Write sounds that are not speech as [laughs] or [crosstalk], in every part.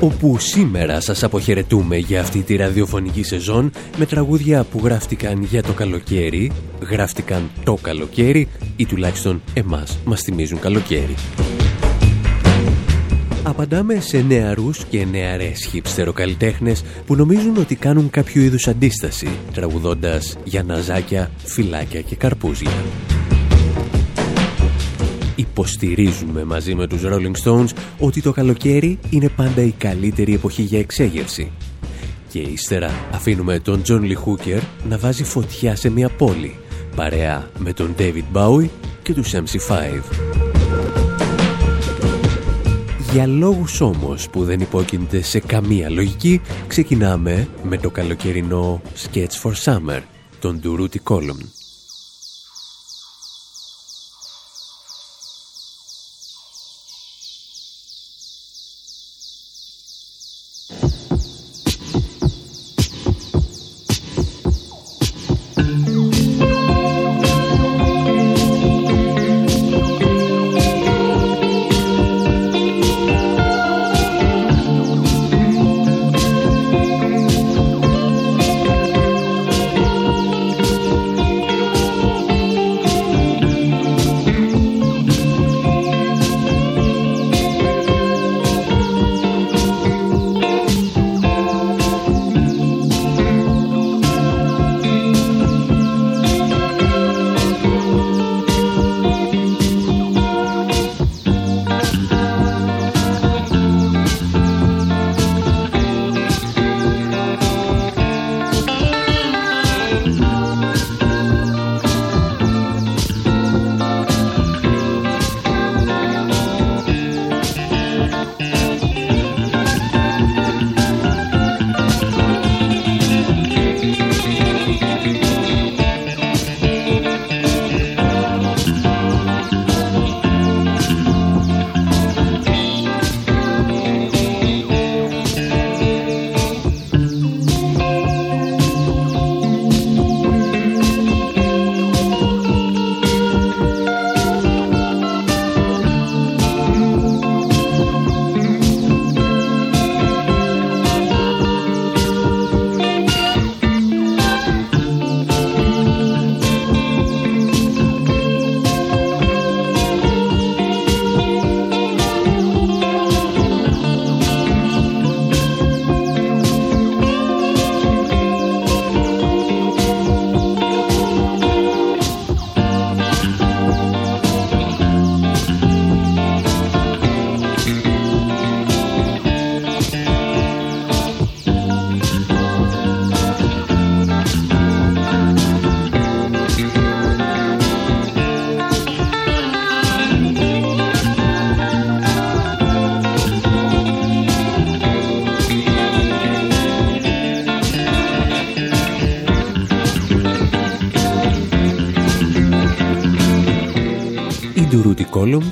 Όπου σήμερα σας αποχαιρετούμε για αυτή τη ραδιοφωνική σεζόν με τραγούδια που γράφτηκαν για το καλοκαίρι, γράφτηκαν το καλοκαίρι ή τουλάχιστον εμάς μας θυμίζουν καλοκαίρι. Απαντάμε σε νεαρούς και νεαρές χιψτεροκαλλιτέχνες που νομίζουν ότι κάνουν κάποιο είδους αντίσταση, τραγουδώντας για ναζάκια, φυλάκια και καρπούζια υποστηρίζουμε μαζί με τους Rolling Stones ότι το καλοκαίρι είναι πάντα η καλύτερη εποχή για εξέγερση. Και ύστερα αφήνουμε τον John Lee Hooker να βάζει φωτιά σε μια πόλη, παρέα με τον David Bowie και τους MC5. Για λόγους όμως που δεν υπόκεινται σε καμία λογική, ξεκινάμε με το καλοκαιρινό Sketch for Summer, τον Duruti Column.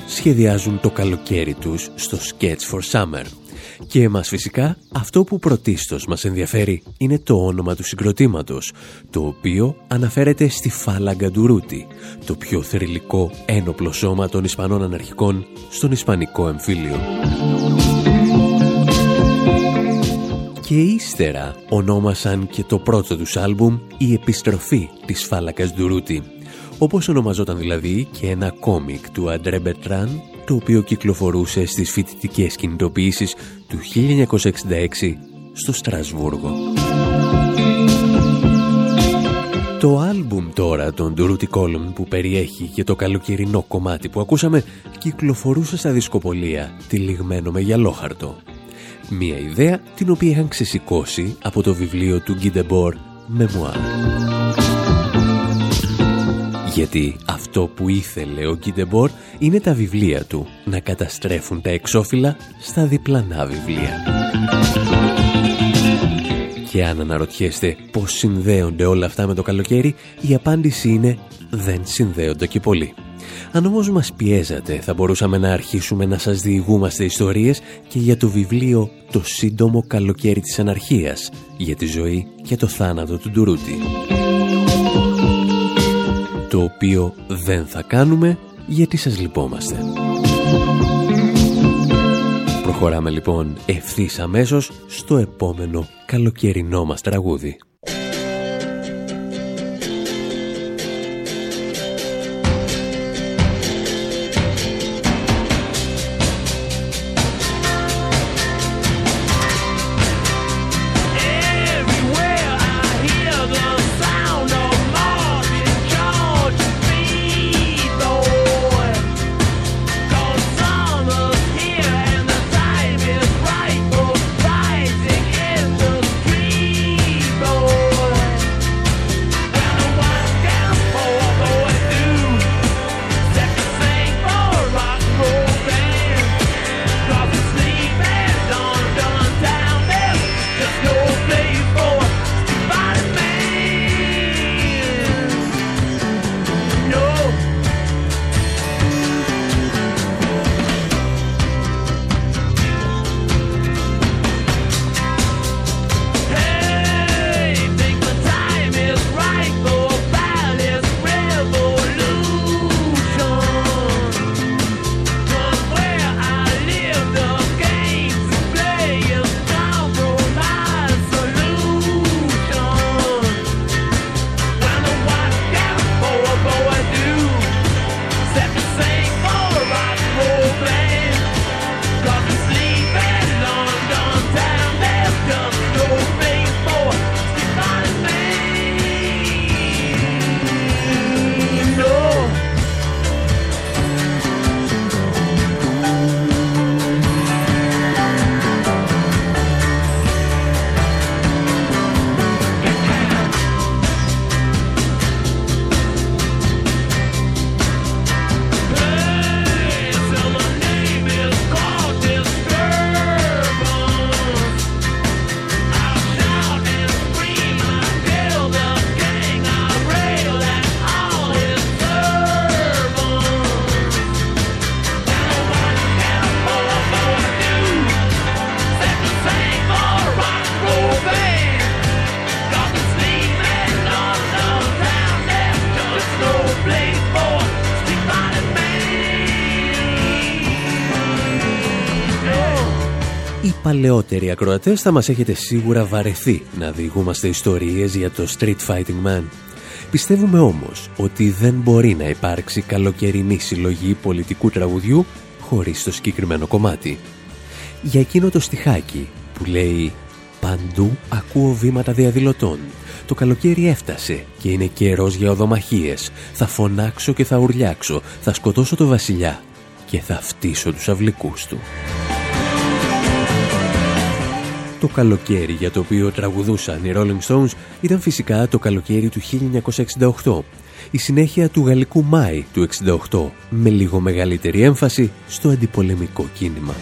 Σχεδιάζουν το καλοκαίρι τους στο Sketch for Summer. Και εμάς φυσικά αυτό που πρωτίστως μας ενδιαφέρει είναι το όνομα του συγκροτήματος, το οποίο αναφέρεται στη Φάλαγκα Ντουρούτη, το πιο θρηλυκό ένοπλο σώμα των Ισπανών αναρχικών στον Ισπανικό εμφύλιο. Και ύστερα ονόμασαν και το πρώτο τους άλμπουμ «Η επιστροφή της Φάλακας Ντουρούτη», όπως ονομαζόταν δηλαδή και ένα κόμικ του Αντρέ Μπετράν, το οποίο κυκλοφορούσε στις φοιτητικές κινητοποιήσεις του 1966 στο Στρασβούργο. Το άλμπουμ τώρα των Duruti Column που περιέχει και το καλοκαιρινό κομμάτι που ακούσαμε κυκλοφορούσε στα δισκοπολία τυλιγμένο με γυαλόχαρτο. Μία ιδέα την οποία είχαν ξεσηκώσει από το βιβλίο του Γκίντεμπορ «Memoir» γιατί αυτό που ήθελε ο Κιντεμπορ είναι τα βιβλία του να καταστρέφουν τα εξώφυλλα στα διπλανά βιβλία. Και αν αναρωτιέστε πώς συνδέονται όλα αυτά με το καλοκαίρι, η απάντηση είναι δεν συνδέονται και πολύ. Αν όμως μας πιέζατε, θα μπορούσαμε να αρχίσουμε να σας διηγούμαστε ιστορίες και για το βιβλίο «Το σύντομο καλοκαίρι της αναρχίας» για τη ζωή και το θάνατο του Ντουρούτη. Το οποίο δεν θα κάνουμε γιατί σας λυπόμαστε. Προχωράμε λοιπόν ευθύς αμέσως στο επόμενο καλοκαιρινό μας τραγούδι. Παλαιότεροι ακροατές θα μας έχετε σίγουρα βαρεθεί να διηγούμαστε ιστορίες για το Street Fighting Man. Πιστεύουμε όμως ότι δεν μπορεί να υπάρξει καλοκαιρινή συλλογή πολιτικού τραγουδιού χωρίς το συγκεκριμένο κομμάτι. Για εκείνο το στιχάκι που λέει «Παντού ακούω βήματα διαδηλωτών. Το καλοκαίρι έφτασε και είναι καιρός για οδομαχίες. Θα φωνάξω και θα ουρλιάξω. Θα σκοτώσω το βασιλιά και θα φτύσω τους αυλικούς του». Το καλοκαίρι για το οποίο τραγουδούσαν οι Rolling Stones ήταν φυσικά το καλοκαίρι του 1968, η συνέχεια του γαλλικού Μάη του 68, με λίγο μεγαλύτερη έμφαση στο αντιπολεμικό κίνημα.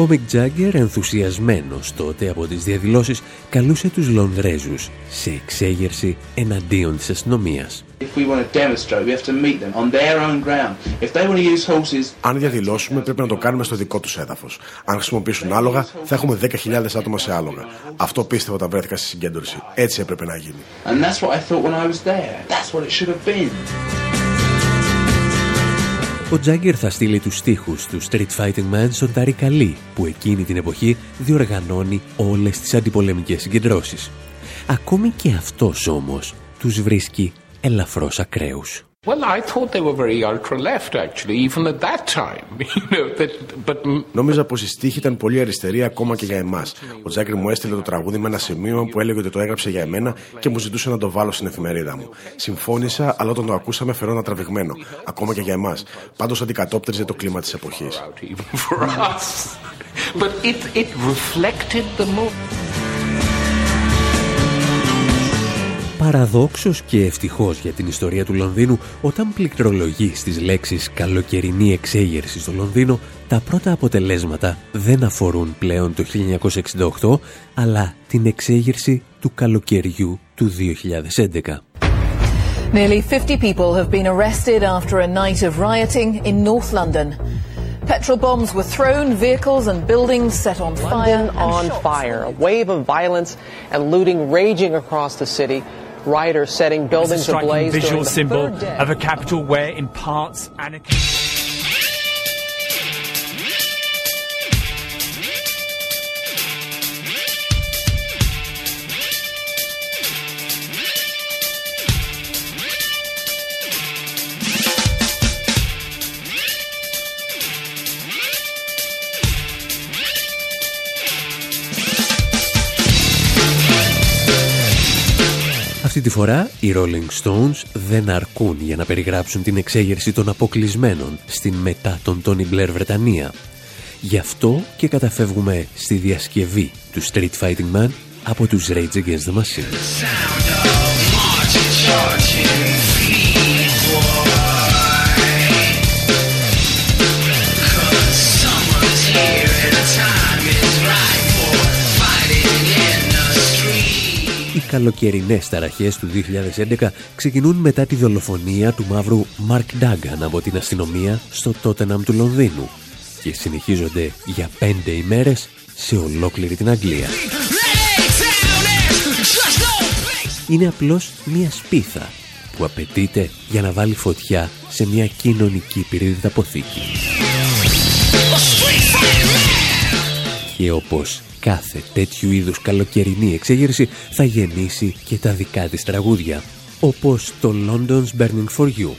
Ο Μικ Τζάγκερ, ενθουσιασμένος τότε από τις διαδηλώσεις, καλούσε τους Λονδρέζους σε εξέγερση εναντίον της αστυνομίας. Αν διαδηλώσουμε, πρέπει να το κάνουμε στο δικό τους έδαφος. Αν χρησιμοποιήσουν άλογα, θα έχουμε 10.000 άτομα σε άλογα. Αυτό πίστευα όταν βρέθηκα στη συγκέντρωση. Έτσι έπρεπε να γίνει. Ο Τζάγκερ θα στείλει τους στίχους του Street Fighting Man στον Ταρί Καλή, που εκείνη την εποχή διοργανώνει όλες τις αντιπολεμικές συγκεντρώσεις. Ακόμη και αυτός όμως τους βρίσκει ελαφρώς ακραίους. Well, I thought they were very ultra-left, actually, even at that time. [laughs] Νόμιζα πως η στίχη ήταν πολύ αριστερή ακόμα και για εμάς. Ο Τζάκρι μου έστειλε το τραγούδι με ένα σημείο που έλεγε ότι το έγραψε για εμένα και μου ζητούσε να το βάλω στην εφημερίδα μου. Συμφώνησα, αλλά όταν το ακούσαμε φερόνα τραβηγμένο. Ακόμα και για εμάς. Πάντως αντικατόπτριζε το κλίμα της εποχής. Παραδόξως και ευτυχώς για την ιστορία του Λονδίνου, όταν πληκτρολογεί στις λέξεις «καλοκαιρινή εξέγερση» στο Λονδίνο, τα πρώτα αποτελέσματα δεν αφορούν πλέον το 1968, αλλά την εξέγερση του καλοκαιριού του 2011. Nearly 50 people have been arrested after a night of rioting in North London. Petrol bombs were thrown, vehicles and buildings set on fire. London on fire. A wave of violence and looting raging across the city. Rioters setting buildings ablaze. visual during the symbol of a capital where, in parts, anarchy. Φορά οι Rolling Stones δεν αρκούν για να περιγράψουν την εξέγερση των αποκλεισμένων στην μετά τον Tony Blair Βρετανία. Γι' αυτό και καταφεύγουμε στη διασκευή του Street Fighting Man από τους Rage Against the Machine. Καλοκαιρινές ταραχές του 2011 ξεκινούν μετά τη δολοφονία του μαύρου Mark Duggan από την αστυνομία στο Tottenham του Λονδίνου και συνεχίζονται για πέντε ημέρες σε ολόκληρη την Αγγλία. Είναι απλώς μια σπίθα που απαιτείται για να βάλει φωτιά σε μια κοινωνική πυρήνητα αποθήκη. Και όπως κάθε τέτοιου είδους καλοκαιρινή εξέγερση θα γεννήσει και τα δικά της τραγούδια, όπως το London's Burning for You.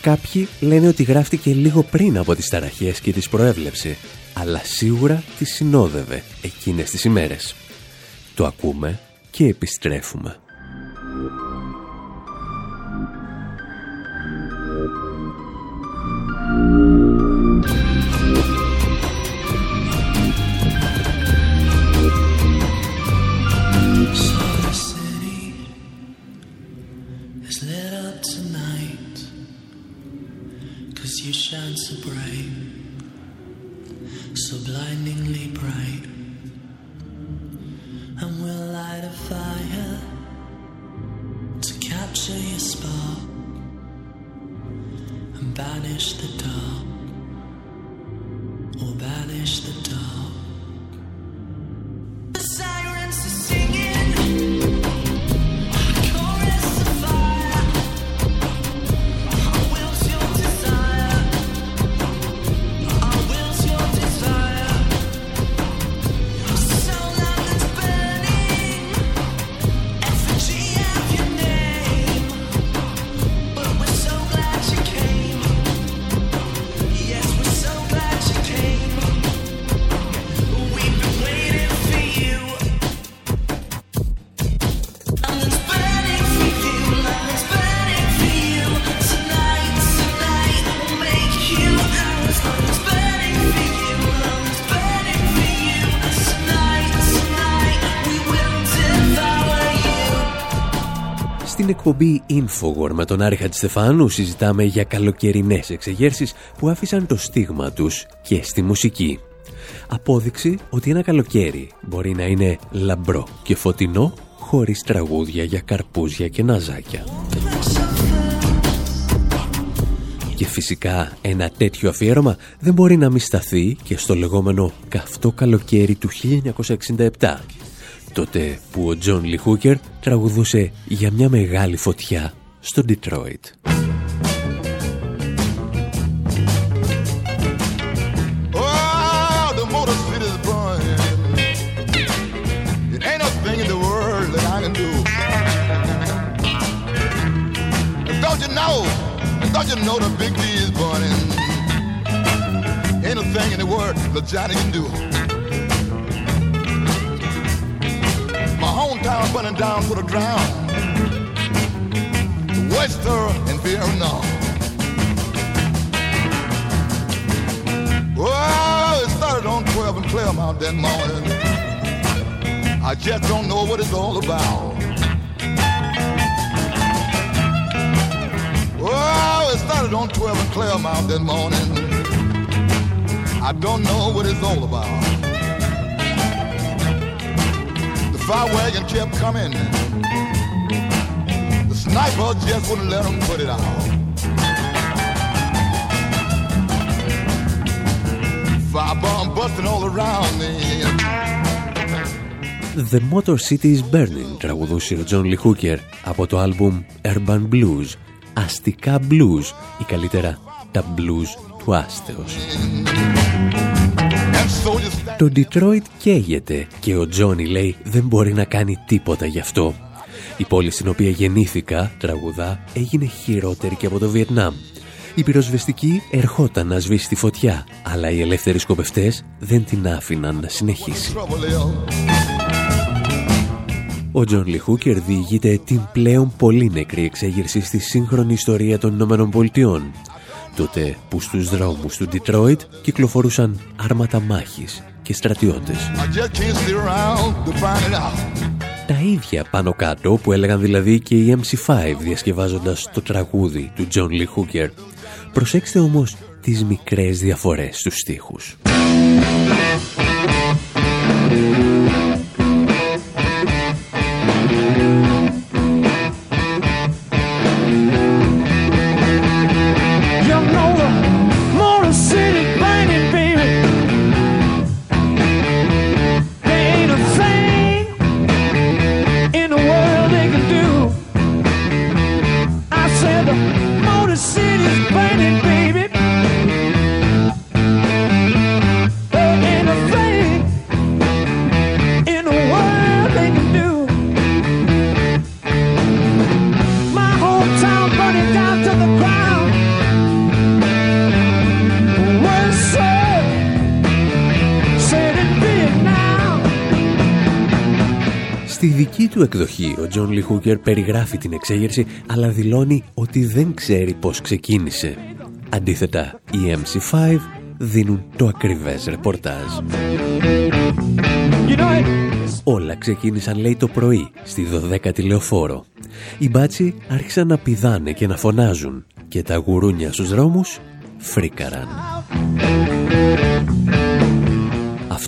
Κάποιοι λένε ότι γράφτηκε λίγο πριν από τις ταραχές και τις προέβλεψε, αλλά σίγουρα τις συνόδευε εκείνες τις ημέρες. Το ακούμε και επιστρέφουμε. Εκπομπή Infowar με τον Άρη Χατζηστεφάνου συζητάμε για καλοκαιρινές εξεγέρσεις που άφησαν το στίγμα τους και στη μουσική. Απόδειξη ότι ένα καλοκαίρι μπορεί να είναι λαμπρό και φωτεινό χωρίς τραγούδια για καρπούζια και ναζάκια. Και φυσικά ένα τέτοιο αφιέρωμα δεν μπορεί να μη σταθεί και στο λεγόμενο καυτό καλοκαίρι του 1967 τότε που ο Τζον Λιχούκερ τραγουδούσε για μια μεγάλη φωτιά στο Ντιτρόιτ. Oh, the motor city is burning. It ain't a thing in the world that I can do. And don't you know? and Don't you know the big D is burning? Ain't a thing in the world that Johnny can do. down, burning down to the ground. The oyster and fear Oh, it started on 12 and Claremont that morning. I just don't know what it's all about. Oh, it started on 12 and Claremont that morning. I don't know what it's all about. Fire wagon kept coming. The sniper just wouldn't let them put it out. Fire bomb busting all around me. The Motor City is Burning τραγουδούσε ο John Lee Hooker από το άλμπουμ Urban Blues, αστικά blues ή καλύτερα τα blues του άστεως. And soldiers Το Detroit καίγεται και ο Τζόνι λέει δεν μπορεί να κάνει τίποτα γι' αυτό. Η πόλη στην οποία γεννήθηκα, τραγουδά, έγινε χειρότερη και από το Βιετνάμ. Η πυροσβεστική ερχόταν να σβήσει τη φωτιά, αλλά οι ελεύθεροι σκοπευτές δεν την άφηναν να συνεχίσει. trouble ill. Ο Τζον Λι Χούκερ διηγείται την πλέον πολύνεκρη εξέγερση στη σύγχρονη ιστορία των Ηνωμένων Πολιτειών. Τότε που στους δρόμους του Ντιτρόιτ κυκλοφορούσαν άρματα μάχης και στρατιώτες. I just can't sit around to find it out. Τα ίδια πάνω κάτω που έλεγαν δηλαδή και οι MC5 διασκευάζοντας το τραγούδι του John Lee Hooker. Προσέξτε όμως τις μικρές διαφορές στους στίχους. Δική του εκδοχή, ο John Lee Hooker περιγράφει την εξέγερση, αλλά δηλώνει ότι δεν ξέρει πώς ξεκίνησε. Αντίθετα, οι MC5 δίνουν το ακριβές ρεπορτάζ. You know it. Όλα ξεκίνησαν, λέει, το πρωί, στη 12η λεωφόρο. Οι μπάτσοι άρχισαν να πηδάνε και να φωνάζουν και τα γουρούνια στους δρόμους φρίκαραν.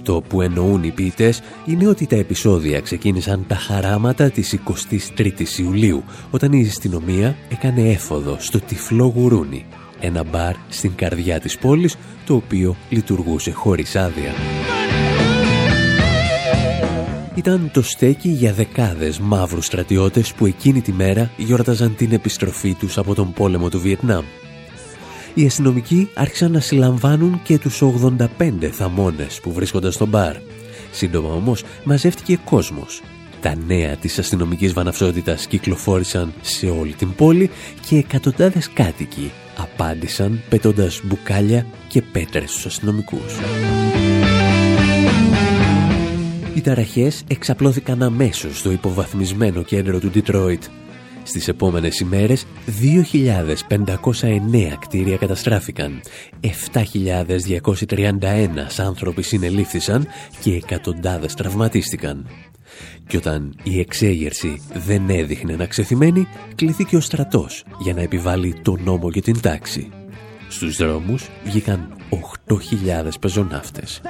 Αυτό που εννοούν οι ποιητές είναι ότι τα επεισόδια ξεκίνησαν τα χαράματα της 23ης Ιουλίου, όταν η αστυνομία έκανε έφοδο στο τυφλό γουρούνι, ένα μπαρ στην καρδιά της πόλης, το οποίο λειτουργούσε χωρίς άδεια. Ήταν το στέκι για δεκάδες μαύρους στρατιώτες που εκείνη τη μέρα γιόρταζαν την επιστροφή τους από τον πόλεμο του Βιετνάμ. Οι αστυνομικοί άρχισαν να συλλαμβάνουν και τους 85 θαμώνες που βρίσκονταν στο μπαρ. Σύντομα όμως μαζεύτηκε κόσμος. Τα νέα της αστυνομικής βαναυσότητας κυκλοφόρησαν σε όλη την πόλη και εκατοντάδες κάτοικοι απάντησαν πετώντας μπουκάλια και πέτρες στους αστυνομικούς. Οι ταραχές εξαπλώθηκαν αμέσως στο υποβαθμισμένο κέντρο του Ντιτρόιτ. Στις επόμενες ημέρες, 2.509 κτίρια καταστράφηκαν, 7.231 άνθρωποι συνελήφθησαν και εκατοντάδες τραυματίστηκαν. Και όταν η εξέγερση δεν έδειχνε να ξεθυμένει, κληθήκε ο στρατός για να επιβάλλει το νόμο και την τάξη. Στους δρόμους βγήκαν 8.000 πεζοναύτες.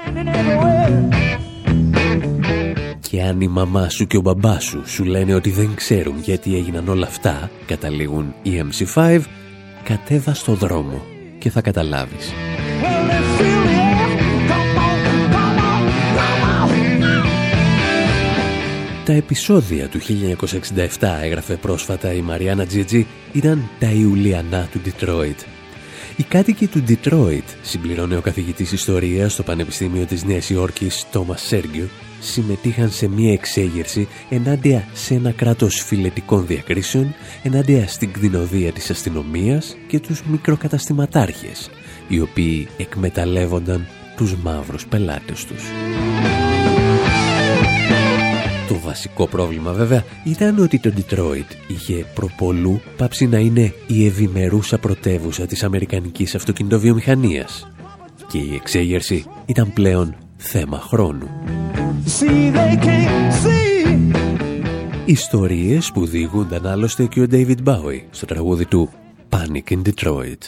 Και αν η μαμά σου και ο μπαμπάς σου σου λένε ότι δεν ξέρουν γιατί έγιναν όλα αυτά, καταλήγουν οι MC5, κατέβα στο δρόμο και θα καταλάβεις. Well, let's feel the air. Come on, come on, come on. Τα επεισόδια του 1967 έγραφε πρόσφατα η Μαριάννα Τζίτζι ήταν τα Ιουλιανά του Ντιτρόιτ. Οι κάτοικοι του Ντιτρόιτ, συμπληρώνει ο καθηγητής ιστορίας στο Πανεπιστήμιο της Νέας Υόρκης Τόμας Σέργιου, συμμετείχαν σε μία εξέγερση ενάντια σε ένα κράτος φιλετικών διακρίσεων, ενάντια στην κτηνοδία της αστυνομίας και τους μικροκαταστηματάρχες, οι οποίοι εκμεταλλεύονταν τους μαύρους πελάτες τους. Το βασικό πρόβλημα βέβαια ήταν ότι το Detroit είχε προπολού πάψει να είναι η ευημερούσα πρωτεύουσα της Αμερικανικής αυτοκινητοβιομηχανίας και η εξέγερση ήταν πλέον θέμα χρόνου. See, they can't see. Ιστορίες που διηγούνταν άλλωστε και ο David Bowie στο τραγούδι του Panic in Detroit.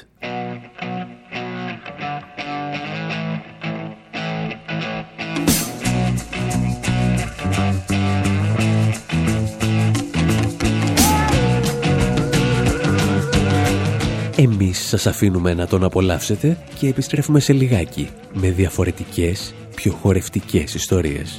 Εμείς σας αφήνουμε να τον απολαύσετε και επιστρέφουμε σε λιγάκι με διαφορετικές, πιο χορευτικές ιστορίες.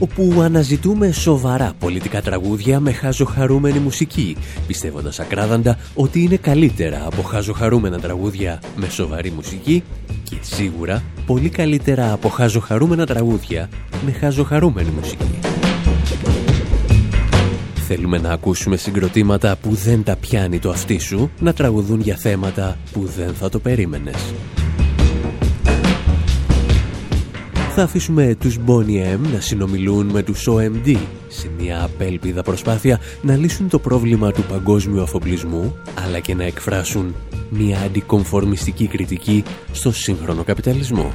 όπου αναζητούμε σοβαρά πολιτικά τραγούδια με χαζοχαρούμενη μουσική, πιστεύοντας ακράδαντα ότι είναι καλύτερα από χαζοχαρούμενα τραγούδια με σοβαρή μουσική και σίγουρα πολύ καλύτερα από χαζοχαρούμενα τραγούδια με χαζοχαρούμενη μουσική. Θέλουμε να ακούσουμε συγκροτήματα που δεν τα πιάνει το αυτί σου να τραγουδούν για θέματα που δεν θα το περίμενες. Θα αφήσουμε τους Boney M να συνομιλούν με τους OMD σε μια απέλπιδα προσπάθεια να λύσουν το πρόβλημα του παγκόσμιου αφοπλισμού αλλά και να εκφράσουν μια αντικομφορμιστική κριτική στο σύγχρονο καπιταλισμό.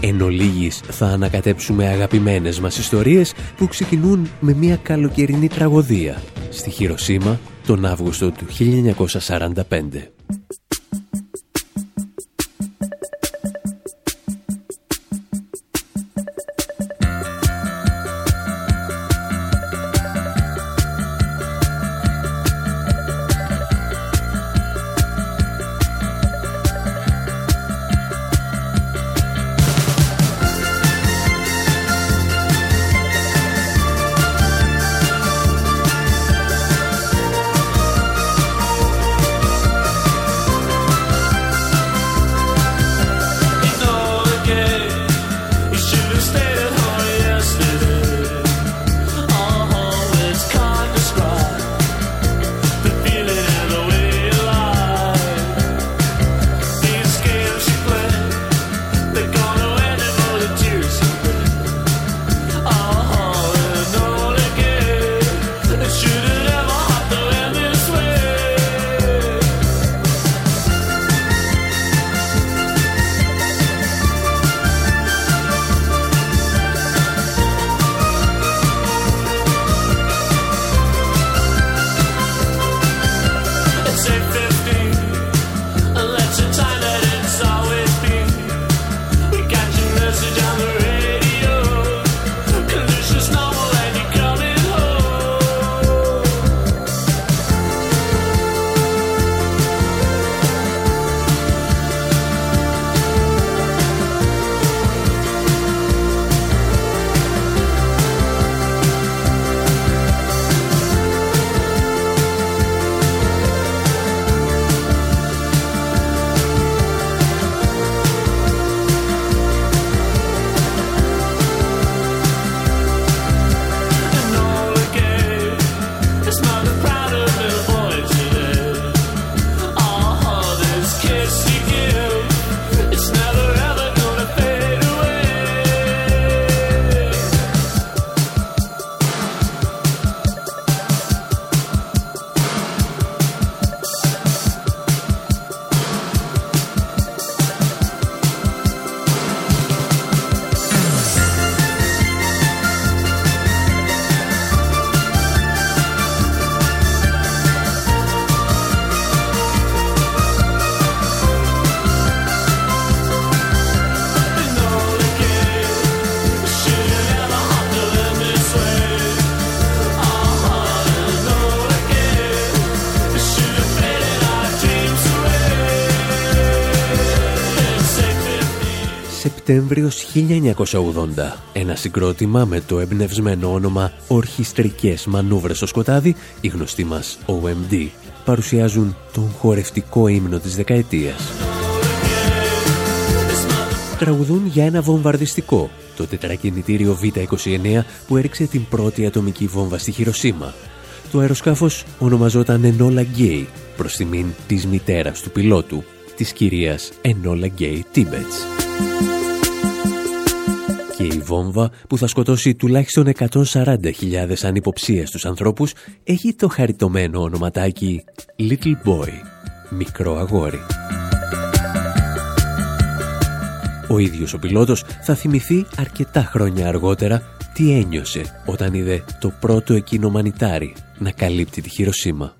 Εν ολίγης θα ανακατέψουμε αγαπημένες μας ιστορίες που ξεκινούν με μια καλοκαιρινή τραγωδία στη Χειροσύμα τον Αύγουστο του 1945. Σεπτέμβριος 1980. Ένα συγκρότημα με το εμπνευσμένο όνομα «Ορχιστρικές μανούβρες στο σκοτάδι», οι γνωστοί μας OMD, παρουσιάζουν τον χορευτικό ύμνο της δεκαετίας. Τραγουδούν για ένα βομβαρδιστικό, το τετρακινητήριο Β-29 που έριξε την πρώτη ατομική βόμβα στη Χειροσύμα. Το αεροσκάφος ονομαζόταν Enola Gay, προς τιμήν της μητέρας του πιλότου, της κυρίας Enola Gay Tibbets και η βόμβα που θα σκοτώσει τουλάχιστον 140.000 ανυποψίες ανθρώπους έχει το χαριτωμένο ονοματάκι Little Boy, μικρό αγόρι. Ο ίδιος ο πιλότος θα θυμηθεί αρκετά χρόνια αργότερα τι ένιωσε όταν είδε το πρώτο εκείνο μανιτάρι να καλύπτει τη Χειροσύμα.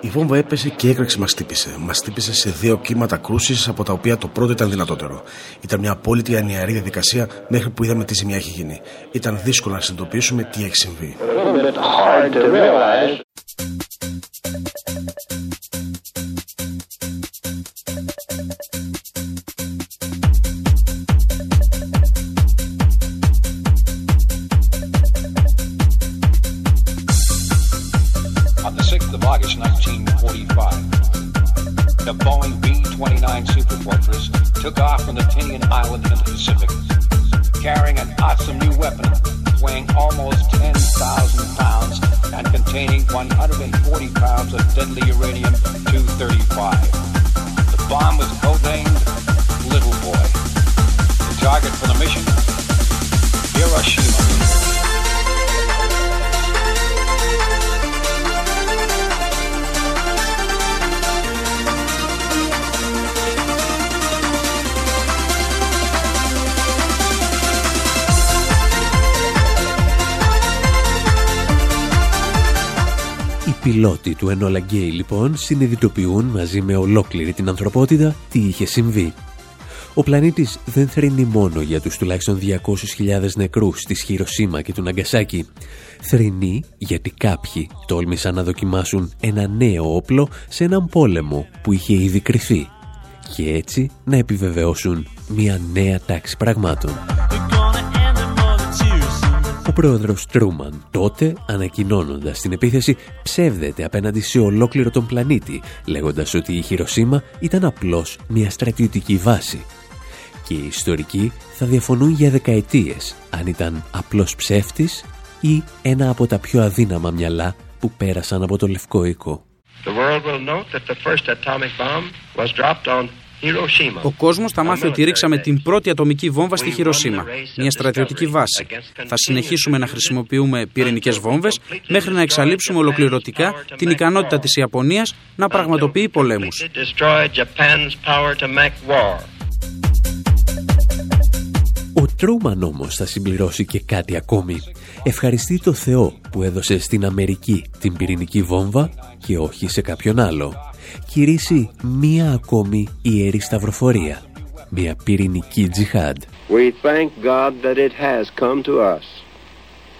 Η βόμβα έπεσε και έκραξε μας τύπησε. Μας τύπησε σε δύο κύματα κρούσης, από τα οποία το πρώτο ήταν δυνατότερο. Ήταν μια απόλυτη ανιαρή διαδικασία μέχρι που είδαμε τι ζημιά έχει γίνει. Ήταν δύσκολο να συνειδητοποιήσουμε τι έχει συμβεί. Πιλότοι του Enola Gay λοιπόν συνειδητοποιούν μαζί με ολόκληρη την ανθρωπότητα τι είχε συμβεί. Ο πλανήτης δεν θρυνεί μόνο για τους τουλάχιστον 200.000 νεκρούς της Χειροσύμα και του Ναγκασάκη. Θρυνεί γιατί κάποιοι τόλμησαν να δοκιμάσουν ένα νέο όπλο σε έναν πόλεμο που είχε ήδη κρυθεί και έτσι να επιβεβαιώσουν μια νέα τάξη πραγμάτων. Ο πρόεδρος Τρούμαν τότε, ανακοινώνοντας την επίθεση, ψεύδεται απέναντι σε ολόκληρο τον πλανήτη, λέγοντας ότι η Χειροσύμα ήταν απλώς μια στρατιωτική βάση. Και οι ιστορικοί θα διαφωνούν για δεκαετίες αν ήταν απλός ψεύτης ή ένα από τα πιο αδύναμα μυαλά που πέρασαν από το Λευκό Οίκο. The world will note that the first atomic bomb was dropped on Hiroshima. Ο κόσμος θα μάθει ότι ρίξαμε την πρώτη ατομική βόμβα στη Χειροσύμα, μια στρατιωτική βάση. Θα συνεχίσουμε να χρησιμοποιούμε πυρηνικές βόμβες μέχρι να εξαλείψουμε ολοκληρωτικά την ικανότητα της Ιαπωνίας να πραγματοποιεί πολέμους. It destroyed Japan's power to make war. Ο Τρούμαν όμως θα συμπληρώσει και κάτι ακόμη. Ευχαριστεί το Θεό που έδωσε στην Αμερική την πυρηνική βόμβα και όχι σε κάποιον άλλο. Κηρύσσει μία ακόμη ιερή σταυροφορία. Μία πυρηνική τζιχάντ. We thank God that it has come to us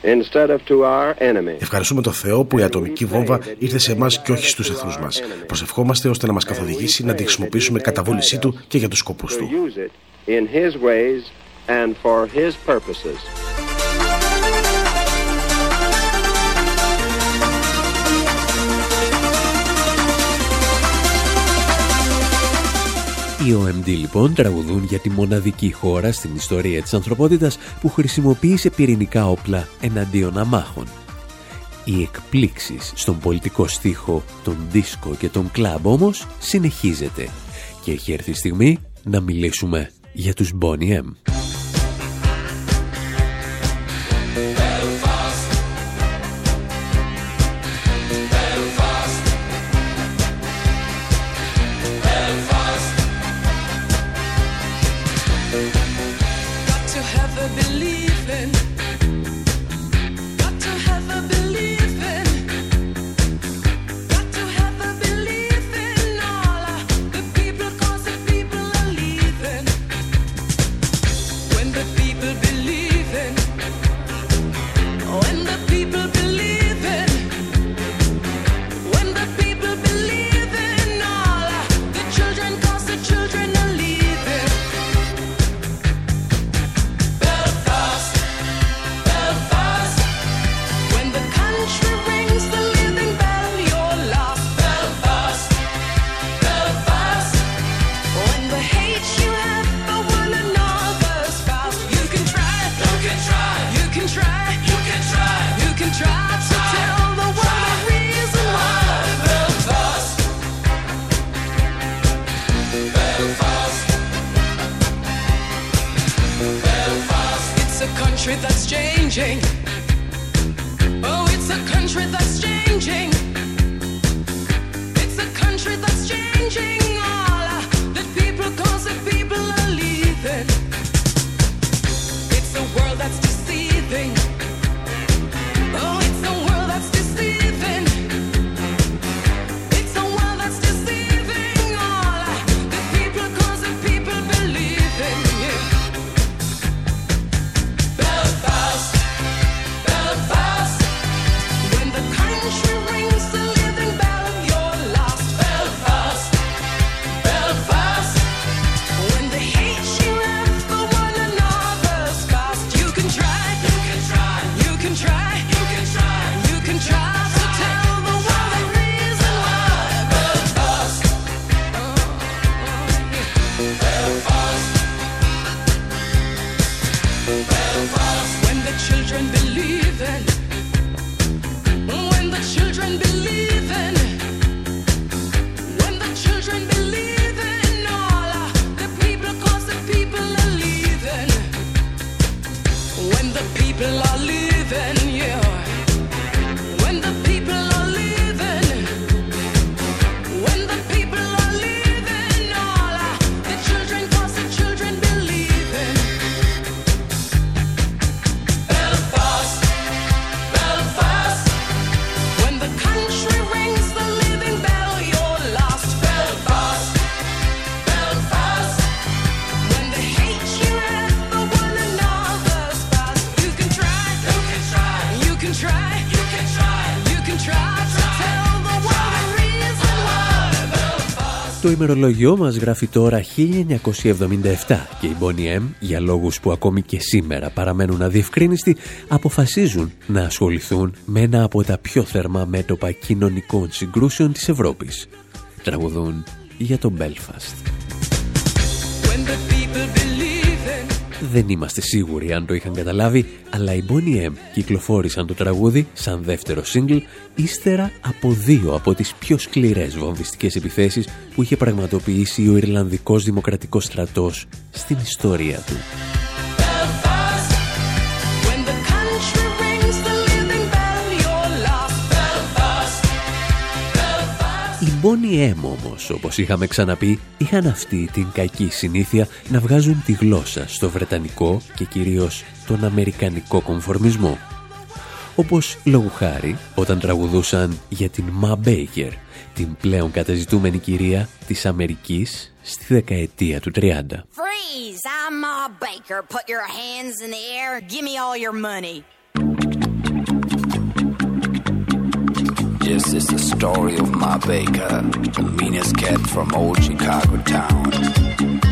instead of to our enemy. Ευχαριστούμε τον Θεό που η ατομική βόμβα ήρθε σε εμάς και όχι στους εχθρούς μας. Προσευχόμαστε ώστε να μας καθοδηγήσει να τη χρησιμοποιήσουμε κατά βούλησή του και για τους σκοπούς To του. Οι OMD λοιπόν τραγουδούν για τη μοναδική χώρα στην ιστορία της ανθρωπότητας που χρησιμοποίησε πυρηνικά όπλα εναντίον αμάχων. Οι εκπλήξεις στον πολιτικό στίχο, τον δίσκο και τον κλαμπ όμως συνεχίζεται και έχει έρθει η στιγμή να μιλήσουμε για τους Bonnie M. Belfast. Το ημερολόγιό μας γράφει τώρα 1977 και οι Bonnie M, για λόγους που ακόμη και σήμερα παραμένουν αδιευκρίνιστοι, αποφασίζουν να ασχοληθούν με ένα από τα πιο θερμά μέτωπα κοινωνικών συγκρούσεων της Ευρώπης. Τραγουδούν για το Belfast. Δεν είμαστε σίγουροι αν το είχαν καταλάβει, αλλά οι Bonnie M κυκλοφόρησαν το τραγούδι σαν δεύτερο single ύστερα από δύο από τις πιο σκληρές βομβιστικές επιθέσεις που είχε πραγματοποιήσει ο Ιρλανδικός Δημοκρατικός Στρατός στην ιστορία του. Bonnie M όμως, όπως είχαμε ξαναπεί, είχαν αυτή την κακή συνήθεια να βγάζουν τη γλώσσα στο βρετανικό και κυρίως τον αμερικανικό κομφορμισμό. Όπως λόγου χάρη όταν τραγουδούσαν για την Ma Baker, την πλέον καταζητούμενη κυρία της Αμερικής στη δεκαετία του 30. Freeze! I'm Ma Baker. Put your hands in the air. Give me all your money. This is the story of my Baker, the meanest cat from old Chicago town.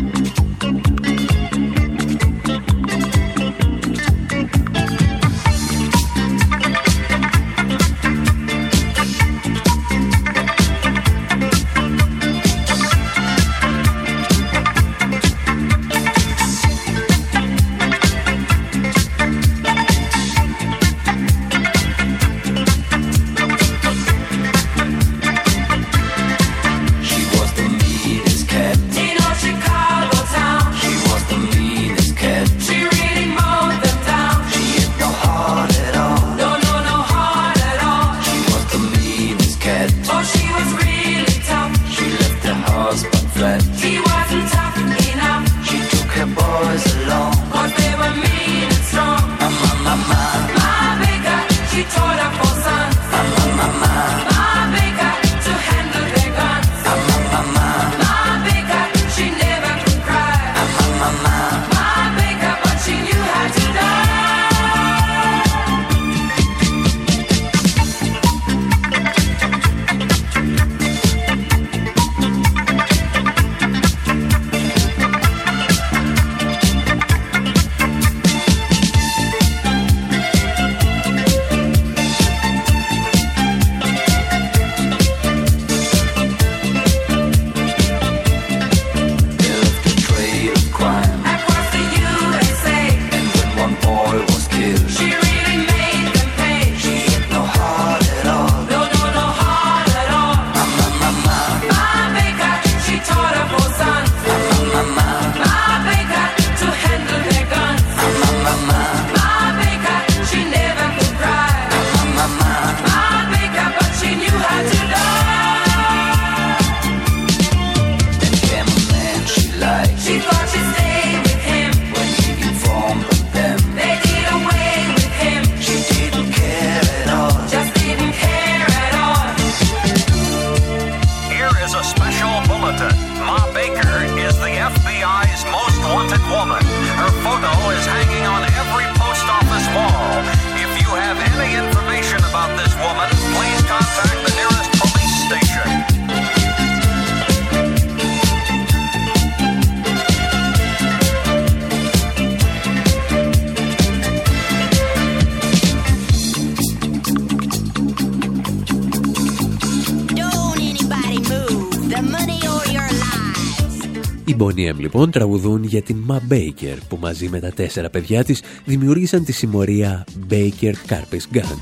Οι Bonnie M λοιπόν τραγουδούν για την Ma Baker που μαζί με τα τέσσερα παιδιά της δημιούργησαν τη συμμορία Baker Carpet Gang.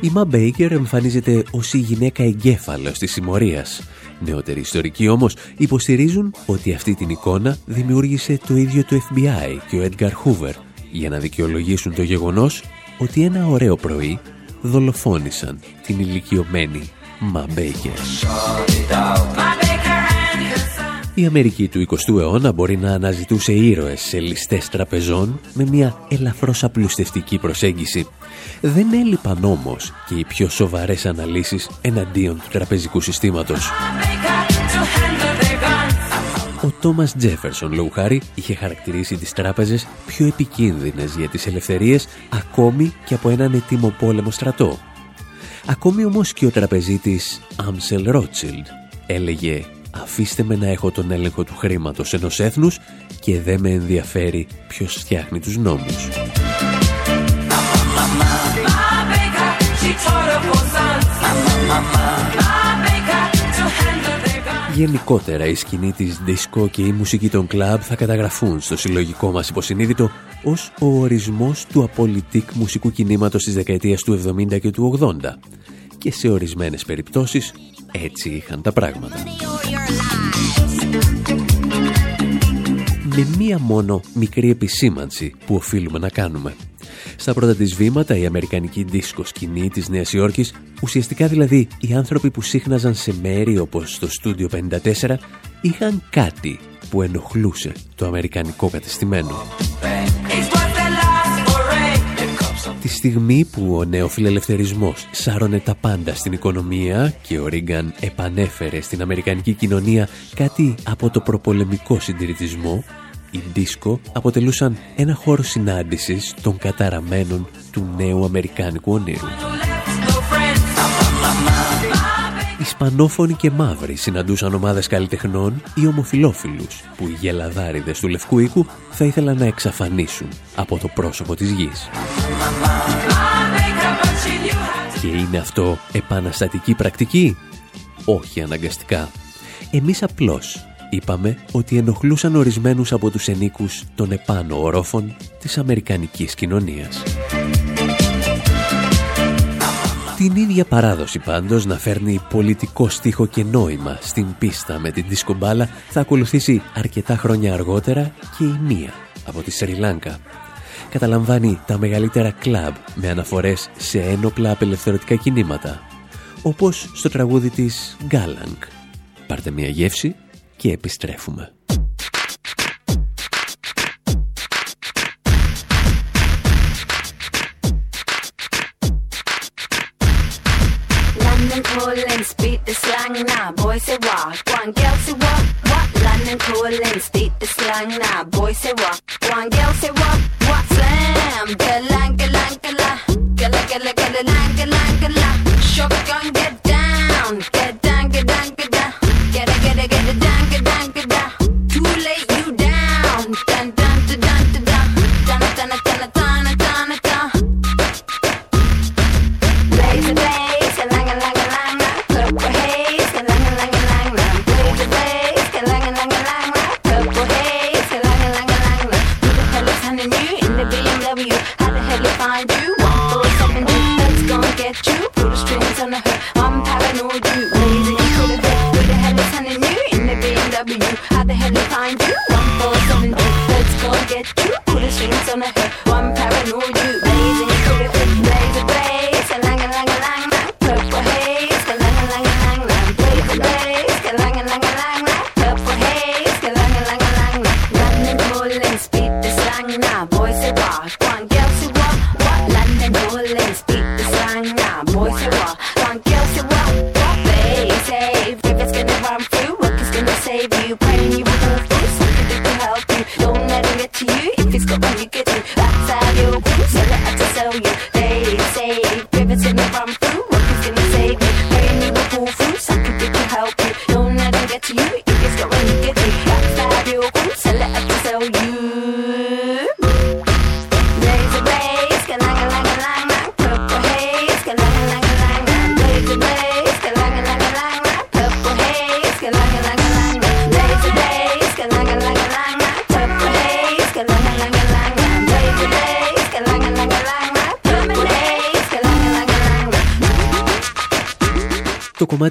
Η Ma Baker εμφανίζεται ως η γυναίκα εγκέφαλος της συμμορίας, Νεότεροι ιστορικοί όμως υποστηρίζουν ότι αυτή την εικόνα δημιούργησε το ίδιο το FBI και ο Edgar Hoover για να δικαιολογήσουν το γεγονός ότι ένα ωραίο πρωί δολοφόνησαν την ηλικιωμένη Μα Μπέικερ. Η Αμερική του 20ου αιώνα μπορεί να αναζητούσε ήρωες σε ληστές τραπεζών με μια ελαφρώς απλουστευτική προσέγγιση. Δεν έλειπαν όμως και οι πιο σοβαρές αναλύσεις εναντίον του τραπεζικού συστήματος. Ο Τόμας Τζέφερσον, λόγου χάρη, είχε χαρακτηρίσει τις τράπεζες πιο επικίνδυνες για τις ελευθερίες ακόμη και από έναν ετοίμο πόλεμο στρατό. Ακόμη όμως και ο τραπεζίτης Άμσελ Ρότσιλντ έλεγε «Αφήστε με να έχω τον έλεγχο του χρήματος ενός έθνους και δεν με ενδιαφέρει ποιος φτιάχνει τους νόμους». Γενικότερα η σκηνή της disco και η μουσική των κλαμπ θα καταγραφούν στο συλλογικό μας υποσυνείδητο ως ο ορισμός του απολυτικ μουσικού κινήματος της δεκαετίας του 70 και του 80 και σε ορισμένες περιπτώσεις έτσι είχαν τα πράγματα. Με μία μόνο μικρή επισήμανση που οφείλουμε να κάνουμε. Στα πρώτα της βήματα η αμερικανική δίσκο σκηνή της Νέας Υόρκης, ουσιαστικά δηλαδή οι άνθρωποι που σύχναζαν σε μέρη όπως το Στούντιο 54, είχαν κάτι που ενοχλούσε το αμερικανικό κατεστημένο. Τη στιγμή που ο νεοφιλελευθερισμός σάρωνε τα πάντα στην οικονομία και ο Ρίγκαν επανέφερε στην αμερικανική κοινωνία κάτι από το προπολεμικό συντηρητισμό, οι δίσκο αποτελούσαν ένα χώρο συνάντησης των καταραμένων του νέου αμερικάνικου ονείρου. Ισπανόφωνοι και μαύροι συναντούσαν ομάδες καλλιτεχνών ή ομοφιλόφιλους που οι γελαδάριδες του Λευκού Οίκου θα ήθελαν να εξαφανίσουν από το πρόσωπο της γης. Και είναι αυτό επαναστατική πρακτική; Όχι αναγκαστικά. Εμείς απλώς είπαμε ότι ενοχλούσαν ορισμένους από τους ενίκους των επάνω ορόφων της Αμερικανικής κοινωνίας. Την ίδια παράδοση πάντως να φέρνει πολιτικό στίχο και νόημα στην πίστα με την δισκομπάλα θα ακολουθήσει αρκετά χρόνια αργότερα και η μία από τη Σρι Λάνκα. Καταλαμβάνει τα μεγαλύτερα κλαμπ με αναφορές σε ένοπλα απελευθερωτικά κινήματα, όπως στο τραγούδι της Γκάλανγκ. Πάρτε μια γεύση και επιστρέφουμε. London calling, speak the slang now. Boy say what? One girl say what? What? London calling, speak the slang now. Boy say what? One girl say what?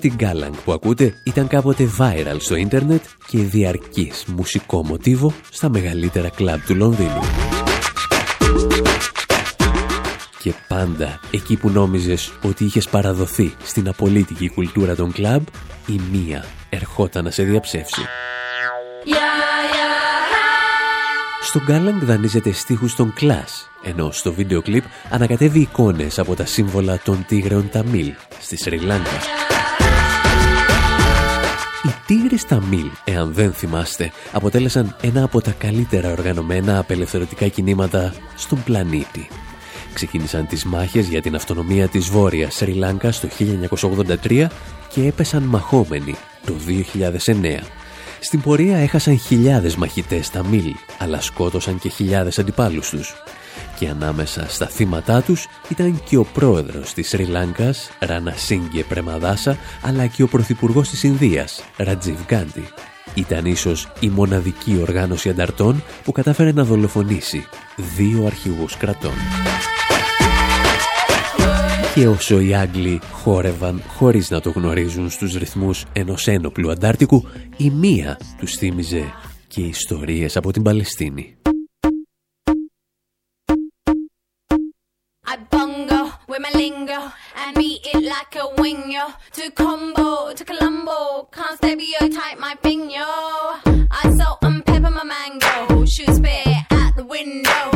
Κομμάτι Galang που ακούτε ήταν κάποτε viral στο ίντερνετ και διαρκής μουσικό μοτίβο στα μεγαλύτερα κλαμπ του Λονδίνου. Και πάντα εκεί που νόμιζες ότι είχες παραδοθεί στην απολύτικη κουλτούρα των κλαμπ, η μία ερχόταν να σε διαψεύσει. Στο Γκάλαγκ δανείζεται στίχους των Clash, ενώ στο βίντεο κλιπ ανακατεύει εικόνες από τα σύμβολα των τίγρεων Ταμίλ στη Σρι Λάγκα. Οι τίγρες Ταμίλ, εάν δεν θυμάστε, αποτέλεσαν ένα από τα καλύτερα οργανωμένα απελευθερωτικά κινήματα στον πλανήτη. Ξεκίνησαν τις μάχες για την αυτονομία της Βόρειας Σρι Λάγκα το 1983 και έπεσαν μαχόμενοι το 2009. Στην πορεία έχασαν χιλιάδες μαχητές Ταμίλ, αλλά σκότωσαν και χιλιάδες αντιπάλους τους. Και ανάμεσα στα θύματά τους ήταν και ο πρόεδρος της Σρι Λάγκας, Ράνα Σίγκε Πρεμαδάσα, αλλά και ο πρωθυπουργός της Ινδίας, Ρατζίβ Γκάντι. Ήταν ίσως η μοναδική οργάνωση ανταρτών που κατάφερε να δολοφονήσει δύο αρχηγούς κρατών. Και όσο οι Άγγλοι χόρευαν χωρίς να το γνωρίζουν στους ρυθμούς ενός ένοπλου Αντάρτικου, η μία τους θύμιζε και ιστορίες από την Παλαιστίνη. Lingo and beat it like a wingo. To combo, to Colombo, can't stereotype my pinyo. I salt and pepper my mango, shoot spit at the window.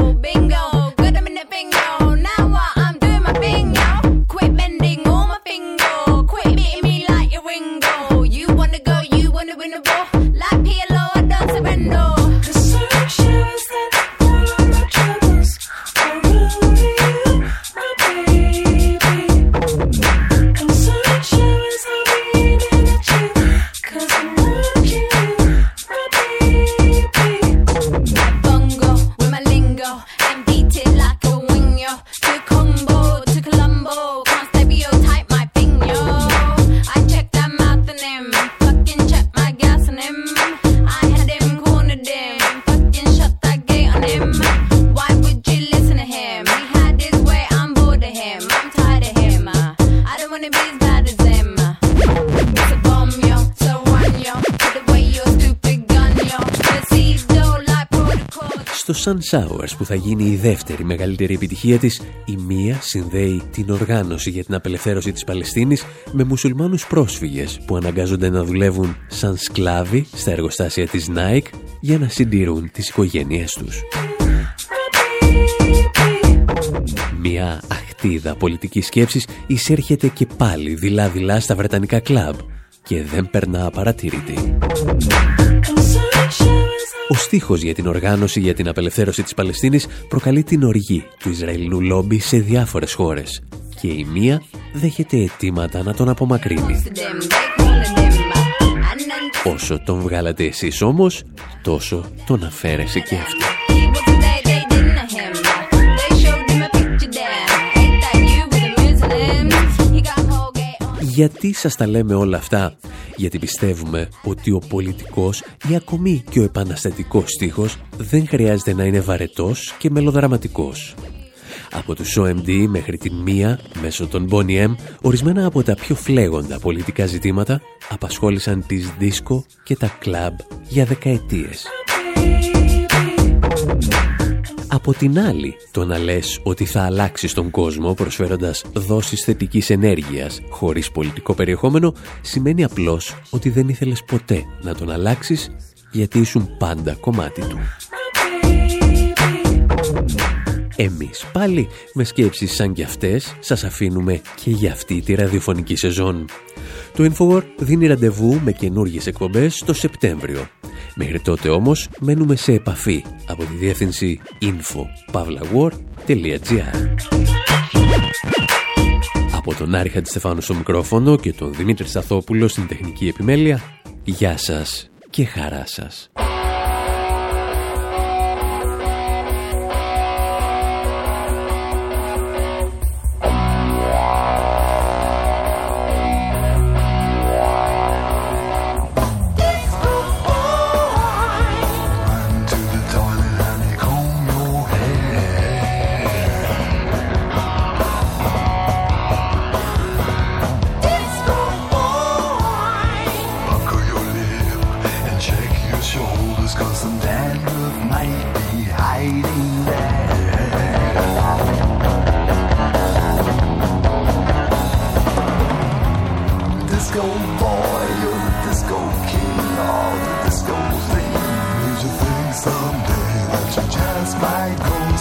Στο Sun Showers που θα γίνει η δεύτερη μεγαλύτερη επιτυχία της, η μία συνδέει την οργάνωση για την απελευθέρωση της Παλαιστίνης με μουσουλμάνους πρόσφυγες που αναγκάζονται να δουλεύουν σαν σκλάβοι στα εργοστάσια της Nike για να συντηρούν τις οικογένειές τους. Μια αχτίδα πολιτικής σκέψης εισέρχεται και πάλι δειλά-δειλά στα βρετανικά κλαμπ και δεν περνά απαρατήρητη. Ο στίχος για την οργάνωση για την απελευθέρωση της Παλαιστίνης προκαλεί την οργή του Ισραηλινού λόμπι σε διάφορες χώρες και η μία δέχεται αιτήματα να τον απομακρύνει. Όσο τον βγάλατε εσείς όμως, τόσο τον αφαίρεσε και αυτός. Γιατί σας τα λέμε όλα αυτά, γιατί πιστεύουμε ότι ο πολιτικός ή ακόμη και ο επαναστατικός στίχος δεν χρειάζεται να είναι βαρετός και μελοδραματικός. Από τους OMD μέχρι την μία, μέσω των Bonnie M, ορισμένα από τα πιο φλέγοντα πολιτικά ζητήματα απασχόλησαν τις δίσκο και τα κλαμπ για δεκαετίες. Από την άλλη, το να λες ότι θα αλλάξεις τον κόσμο προσφέροντας δόσεις θετικής ενέργειας χωρίς πολιτικό περιεχόμενο σημαίνει απλώς ότι δεν ήθελες ποτέ να τον αλλάξεις γιατί ήσουν πάντα κομμάτι του. Εμείς πάλι με σκέψεις σαν κι αυτές σας αφήνουμε και για αυτή τη ραδιοφωνική σεζόν. Το Infowar δίνει ραντεβού με καινούργιες εκπομπές το Σεπτέμβριο. Μέχρι τότε όμως μένουμε σε επαφή από τη διεύθυνση info.pavlawar.gr Από τον Άρη Χατζηστεφάνου στο μικρόφωνο και τον Δημήτρη Σταθόπουλο στην τεχνική επιμέλεια, γεια σας και χαρά σας.